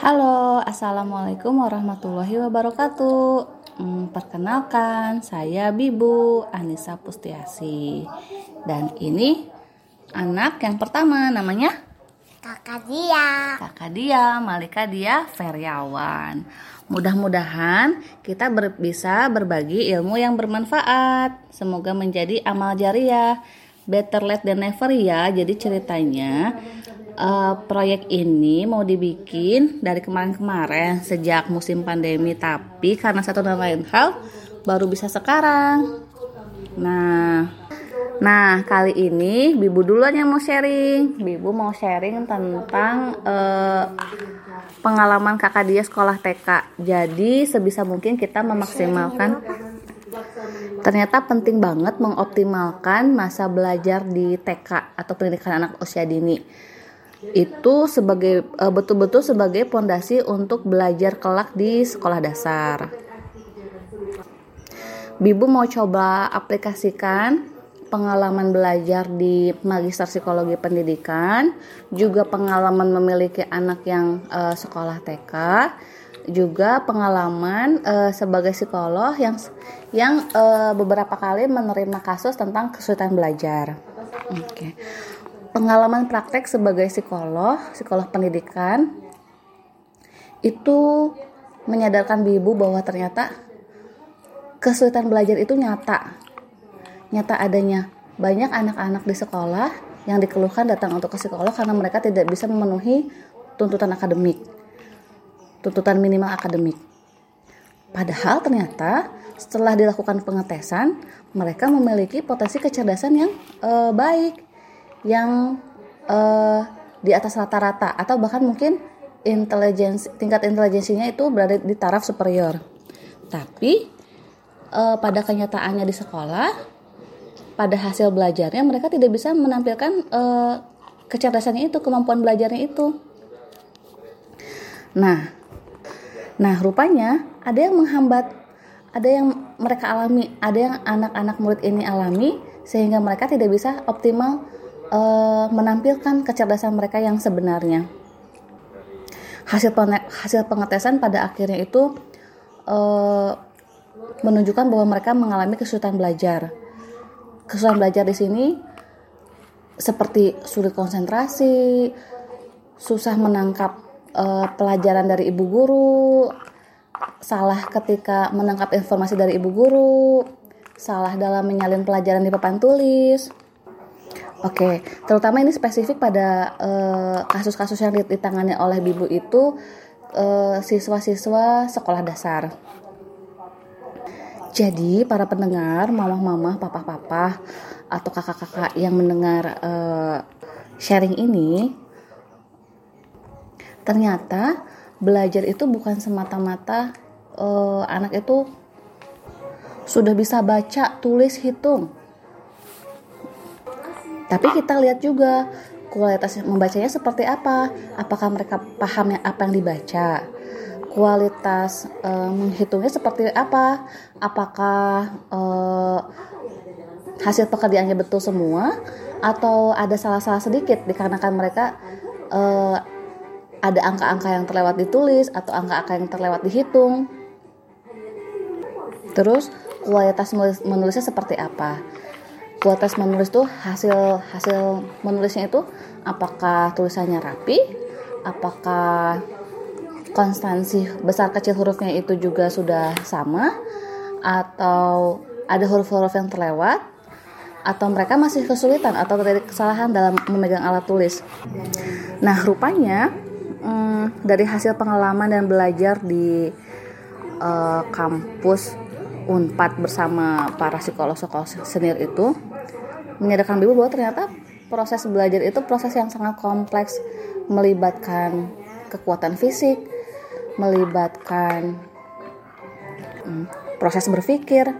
Halo, assalamualaikum warahmatullahi wabarakatuh. Hmm, perkenalkan, saya Bibu Anissa Pustiasi, dan ini anak yang pertama namanya Kakak dia. kakak dia Malika dia Feriawan. Mudah-mudahan kita ber- bisa berbagi ilmu yang bermanfaat. Semoga menjadi amal jariah. Better late than never ya. Jadi ceritanya eh, proyek ini mau dibikin dari kemarin-kemarin sejak musim pandemi, tapi karena satu dan lain hal baru bisa sekarang. Nah, Nah, kali ini Bibu duluan yang mau sharing. Bibu mau sharing tentang eh, pengalaman kakak dia sekolah TK. Jadi, sebisa mungkin kita memaksimalkan Ternyata penting banget mengoptimalkan masa belajar di TK atau pendidikan anak usia dini. Itu sebagai eh, betul-betul sebagai pondasi untuk belajar kelak di sekolah dasar. Bibu mau coba aplikasikan pengalaman belajar di Magister Psikologi Pendidikan, juga pengalaman memiliki anak yang eh, sekolah TK, juga pengalaman eh, sebagai psikolog yang yang eh, beberapa kali menerima kasus tentang kesulitan belajar. Oke. Pengalaman praktek sebagai psikolog, psikolog pendidikan itu menyadarkan Bibu bahwa ternyata kesulitan belajar itu nyata nyata adanya banyak anak-anak di sekolah yang dikeluhkan datang untuk ke psikolog karena mereka tidak bisa memenuhi tuntutan akademik, tuntutan minimal akademik. Padahal ternyata setelah dilakukan pengetesan, mereka memiliki potensi kecerdasan yang eh, baik, yang eh, di atas rata-rata atau bahkan mungkin intelijensi tingkat intelijensinya itu berada di taraf superior. Tapi eh, pada kenyataannya di sekolah pada hasil belajarnya mereka tidak bisa menampilkan uh, kecerdasannya itu, kemampuan belajarnya itu. Nah, nah rupanya ada yang menghambat, ada yang mereka alami, ada yang anak-anak murid ini alami sehingga mereka tidak bisa optimal uh, menampilkan kecerdasan mereka yang sebenarnya. Hasil hasil pengetesan pada akhirnya itu uh, menunjukkan bahwa mereka mengalami kesulitan belajar kesulitan belajar di sini seperti sulit konsentrasi, susah menangkap uh, pelajaran dari ibu guru, salah ketika menangkap informasi dari ibu guru, salah dalam menyalin pelajaran di papan tulis. Oke, terutama ini spesifik pada kasus-kasus uh, yang ditangani oleh Bibu itu siswa-siswa uh, sekolah dasar. Jadi para pendengar, mamah-mamah, papa-papa atau kakak-kakak yang mendengar uh, sharing ini, ternyata belajar itu bukan semata-mata uh, anak itu sudah bisa baca, tulis, hitung. Tapi kita lihat juga kualitas membacanya seperti apa. Apakah mereka paham apa yang dibaca? kualitas uh, menghitungnya seperti apa? Apakah uh, hasil pekerjaannya betul semua atau ada salah-salah sedikit dikarenakan mereka uh, ada angka-angka yang terlewat ditulis atau angka-angka yang terlewat dihitung? Terus kualitas menulisnya seperti apa? Kualitas menulis tuh hasil hasil menulisnya itu apakah tulisannya rapi? Apakah konstansi besar kecil hurufnya itu juga sudah sama atau ada huruf-huruf yang terlewat atau mereka masih kesulitan atau terjadi kesalahan dalam memegang alat tulis. Nah, rupanya hmm, dari hasil pengalaman dan belajar di uh, kampus Unpad bersama para psikolog-psikolog senior itu menyadarkan Bibu bahwa ternyata proses belajar itu proses yang sangat kompleks melibatkan kekuatan fisik, melibatkan hmm, proses berpikir,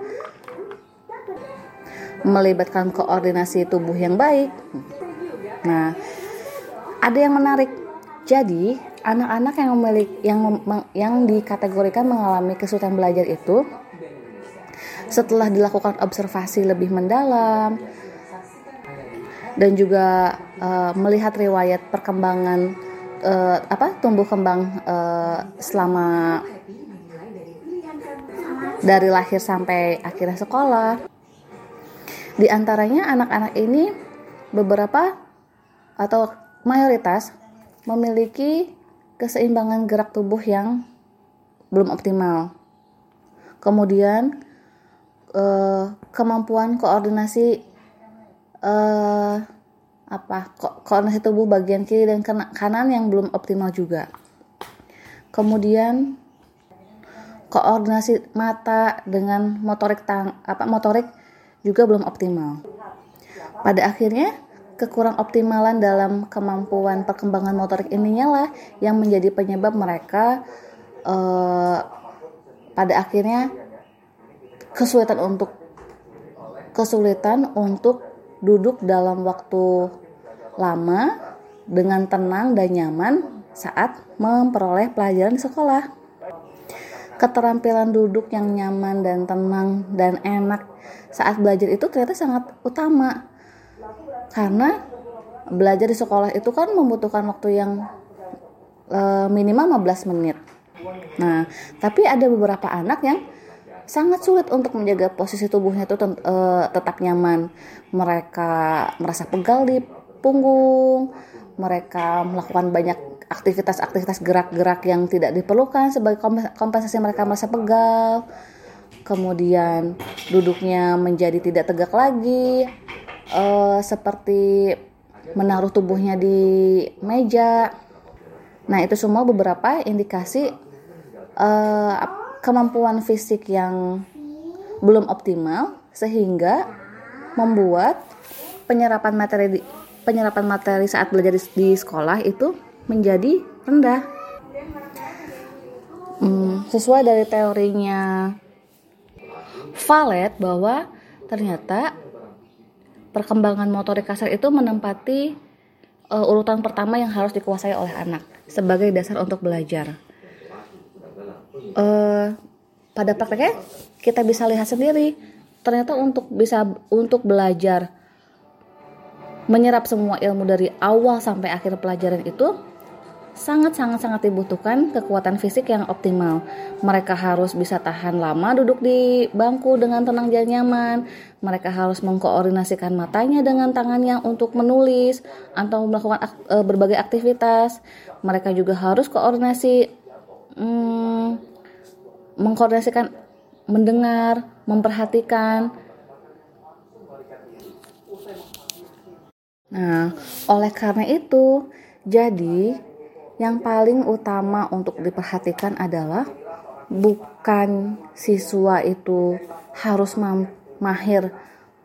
melibatkan koordinasi tubuh yang baik. Nah, ada yang menarik. Jadi, anak-anak yang memiliki yang yang dikategorikan mengalami kesulitan belajar itu setelah dilakukan observasi lebih mendalam dan juga uh, melihat riwayat perkembangan uh, apa tumbuh kembang uh, selama dari lahir sampai akhirnya sekolah. Di antaranya anak-anak ini beberapa atau mayoritas memiliki keseimbangan gerak tubuh yang belum optimal. Kemudian kemampuan koordinasi eh, apa ko koordinasi tubuh bagian kiri dan kanan yang belum optimal juga. Kemudian koordinasi mata dengan motorik tang apa motorik juga belum optimal. Pada akhirnya kekurang optimalan dalam kemampuan perkembangan motorik ininya lah yang menjadi penyebab mereka uh, pada akhirnya kesulitan untuk kesulitan untuk duduk dalam waktu lama dengan tenang dan nyaman saat memperoleh pelajaran di sekolah. Keterampilan duduk yang nyaman dan tenang dan enak saat belajar itu ternyata sangat utama karena belajar di sekolah itu kan membutuhkan waktu yang uh, minimal 15 menit. Nah, tapi ada beberapa anak yang sangat sulit untuk menjaga posisi tubuhnya itu uh, tetap nyaman. Mereka merasa pegal di punggung, mereka melakukan banyak aktivitas-aktivitas gerak-gerak yang tidak diperlukan sebagai kompensasi mereka merasa pegal. Kemudian duduknya menjadi tidak tegak lagi, uh, seperti menaruh tubuhnya di meja. Nah, itu semua beberapa indikasi uh, kemampuan fisik yang belum optimal sehingga membuat penyerapan materi di, penyerapan materi saat belajar di, di sekolah itu menjadi rendah. Hmm, sesuai dari teorinya Valet bahwa ternyata perkembangan motorik kasar itu menempati uh, urutan pertama yang harus dikuasai oleh anak sebagai dasar untuk belajar. Uh, pada prakteknya kita bisa lihat sendiri ternyata untuk bisa untuk belajar menyerap semua ilmu dari awal sampai akhir pelajaran itu sangat-sangat-sangat dibutuhkan kekuatan fisik yang optimal. Mereka harus bisa tahan lama duduk di bangku dengan tenang dan nyaman. Mereka harus mengkoordinasikan matanya dengan tangannya untuk menulis atau melakukan ak e, berbagai aktivitas. Mereka juga harus koordinasi hmm, mengkoordinasikan mendengar, memperhatikan. Nah, oleh karena itu, jadi yang paling utama untuk diperhatikan adalah bukan siswa itu harus mahir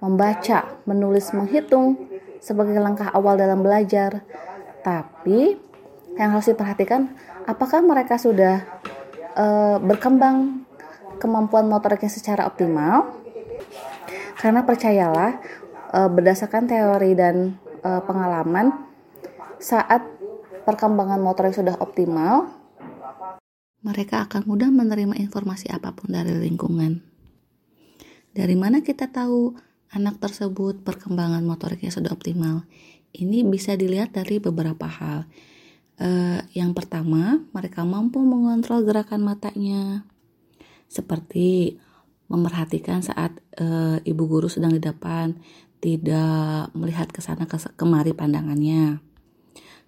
membaca, menulis, menghitung sebagai langkah awal dalam belajar, tapi yang harus diperhatikan apakah mereka sudah uh, berkembang kemampuan motoriknya secara optimal. Karena percayalah, uh, berdasarkan teori dan uh, pengalaman, saat perkembangan motor yang sudah optimal, mereka akan mudah menerima informasi apa pun dari lingkungan. Dari mana kita tahu anak tersebut perkembangan motoriknya sudah optimal? Ini bisa dilihat dari beberapa hal. Uh, yang pertama, mereka mampu mengontrol gerakan matanya, seperti memerhatikan saat uh, ibu guru sedang di depan, tidak melihat ke sana kemari pandangannya.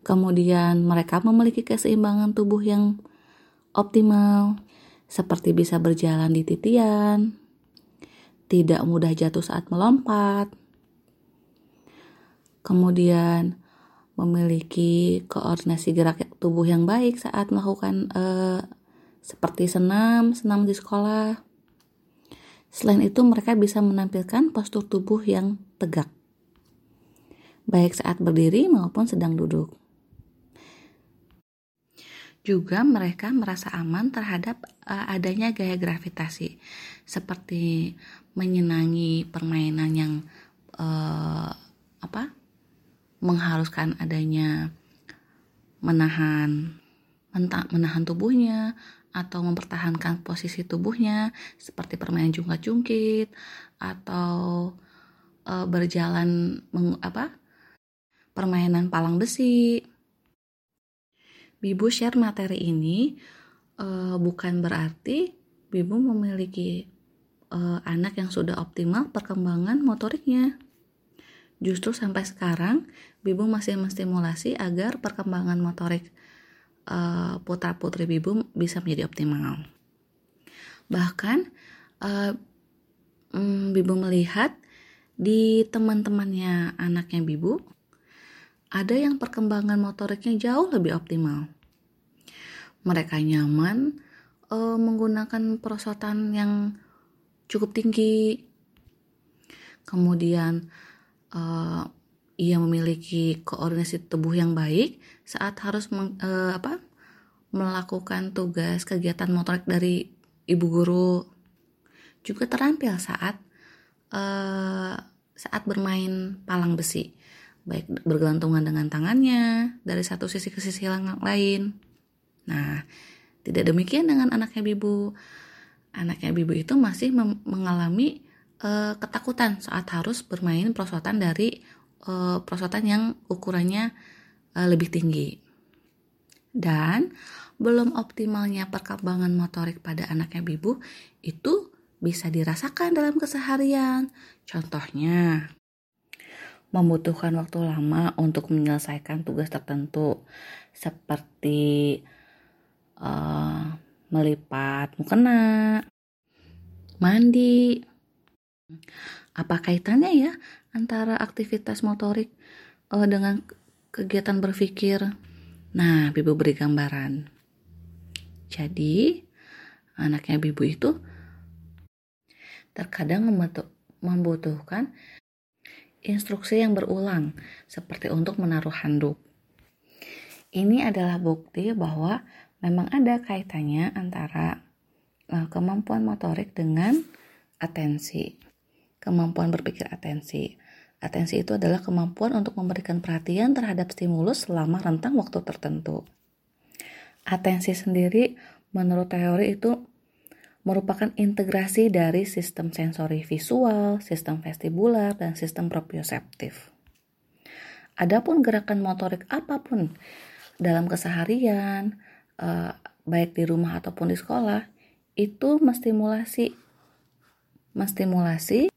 Kemudian mereka memiliki keseimbangan tubuh yang optimal, seperti bisa berjalan di titian, tidak mudah jatuh saat melompat, kemudian memiliki koordinasi gerak tubuh yang baik saat melakukan eh, seperti senam, senam di sekolah. Selain itu, mereka bisa menampilkan postur tubuh yang tegak, baik saat berdiri maupun sedang duduk. Juga mereka merasa aman terhadap uh, adanya gaya gravitasi, seperti menyenangi permainan yang uh, apa mengharuskan adanya menahan menahan tubuhnya atau mempertahankan posisi tubuhnya seperti permainan jungkat-jungkit atau e, berjalan meng, apa permainan palang besi Bibu share materi ini uh, bukan berarti Bibu memiliki uh, anak yang sudah optimal perkembangan motoriknya. Justru sampai sekarang Bibu masih menstimulasi agar perkembangan motorik uh, putra-putri Bibu bisa menjadi optimal. Bahkan uh, um, Bibu melihat di teman-temannya anaknya Bibu ada yang perkembangan motoriknya jauh lebih optimal. Mereka nyaman uh, menggunakan perosotan yang cukup tinggi. Kemudian uh, ia memiliki koordinasi tubuh yang baik saat harus meng, uh, apa, melakukan tugas kegiatan motorik dari ibu guru. Juga terampil saat uh, saat bermain palang besi, baik bergelantungan dengan tangannya dari satu sisi ke sisi lain. Nah, tidak demikian dengan anaknya Bibu. Anaknya Bibu itu masih mengalami uh, ketakutan saat harus bermain prosotan dari uh, prosotan yang ukurannya uh, lebih tinggi. Dan belum optimalnya perkembangan motorik pada anaknya Bibu itu bisa dirasakan dalam keseharian. Contohnya, membutuhkan waktu lama untuk menyelesaikan tugas tertentu seperti uh, melipat mukena, mandi. Apa kaitannya ya antara aktivitas motorik uh, dengan kegiatan berpikir? Nah, Bibu beri gambaran. Jadi, anaknya Bibu itu terkadang membutuhkan instruksi yang berulang, seperti untuk menaruh handuk. Ini adalah bukti bahwa memang ada kaitannya antara uh, kemampuan motorik dengan atensi. Kemampuan berpikir atensi. Atensi itu adalah kemampuan untuk memberikan perhatian terhadap stimulus selama rentang waktu tertentu. Atensi sendiri menurut teori itu merupakan integrasi dari sistem sensori visual, sistem vestibular, dan sistem proprioseptif. Adapun gerakan motorik apa pun dalam keseharian, uh, baik di rumah ataupun di sekolah itu menstimulasi menstimulasi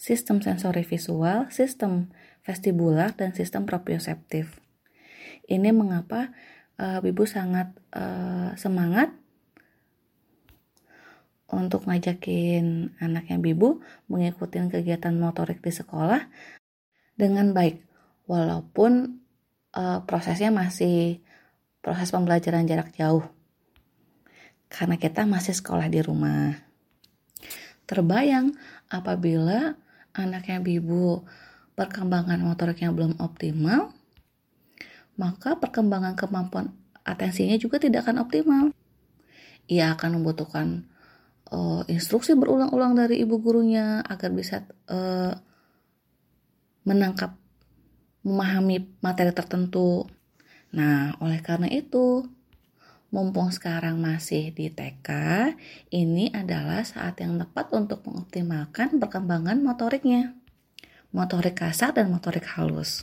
sistem sensori visual, sistem vestibular dan sistem proprioseptif. Ini mengapa uh, Bibu sangat uh, semangat untuk ngajakin anaknya Bibu mengikuti kegiatan motorik di sekolah dengan baik walaupun uh, prosesnya masih proses pembelajaran jarak jauh karena kita masih sekolah di rumah. Terbayang apabila anaknya bibu perkembangan motoriknya belum optimal, maka perkembangan kemampuan atensinya juga tidak akan optimal. Ia akan membutuhkan uh, instruksi berulang-ulang dari ibu gurunya agar bisa uh, menangkap, memahami materi tertentu. Nah, oleh karena itu, mumpung sekarang masih di TK, ini adalah saat yang tepat untuk mengoptimalkan perkembangan motoriknya. Motorik kasar dan motorik halus.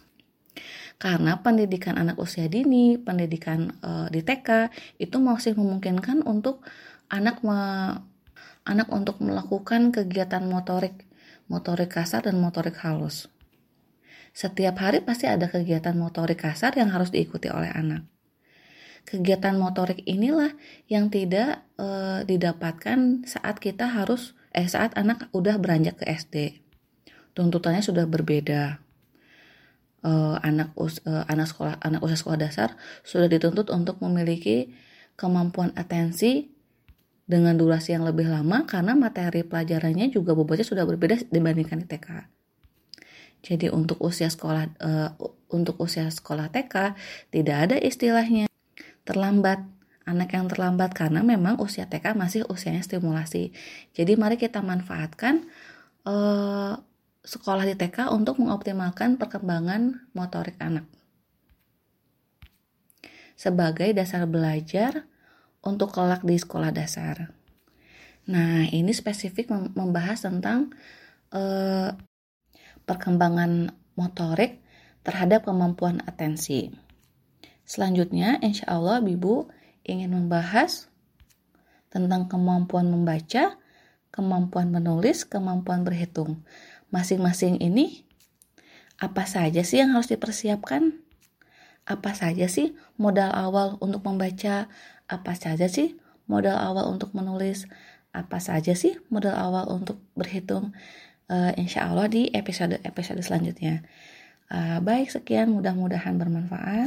Karena pendidikan anak usia dini, pendidikan e, di TK itu masih memungkinkan untuk anak me, anak untuk melakukan kegiatan motorik, motorik kasar dan motorik halus. Setiap hari pasti ada kegiatan motorik kasar yang harus diikuti oleh anak. Kegiatan motorik inilah yang tidak e, didapatkan saat kita harus eh saat anak udah beranjak ke SD. Tuntutannya sudah berbeda. E, anak us, e, anak sekolah anak usia sekolah dasar sudah dituntut untuk memiliki kemampuan atensi dengan durasi yang lebih lama karena materi pelajarannya juga bobotnya sudah berbeda dibandingkan di TK. Jadi untuk usia sekolah uh, untuk usia sekolah TK tidak ada istilahnya terlambat anak yang terlambat karena memang usia TK masih usianya stimulasi. Jadi mari kita manfaatkan uh, sekolah di TK untuk mengoptimalkan perkembangan motorik anak. Sebagai dasar belajar untuk kelak di sekolah dasar. Nah, ini spesifik membahas tentang uh, perkembangan motorik terhadap kemampuan atensi. Selanjutnya, insya Allah Bibu ingin membahas tentang kemampuan membaca, kemampuan menulis, kemampuan berhitung. Masing-masing ini apa saja sih yang harus dipersiapkan? Apa saja sih modal awal untuk membaca? Apa saja sih modal awal untuk menulis? Apa saja sih modal awal untuk berhitung? Uh, insya Allah di episode-episode selanjutnya. Uh, baik, sekian mudah-mudahan bermanfaat.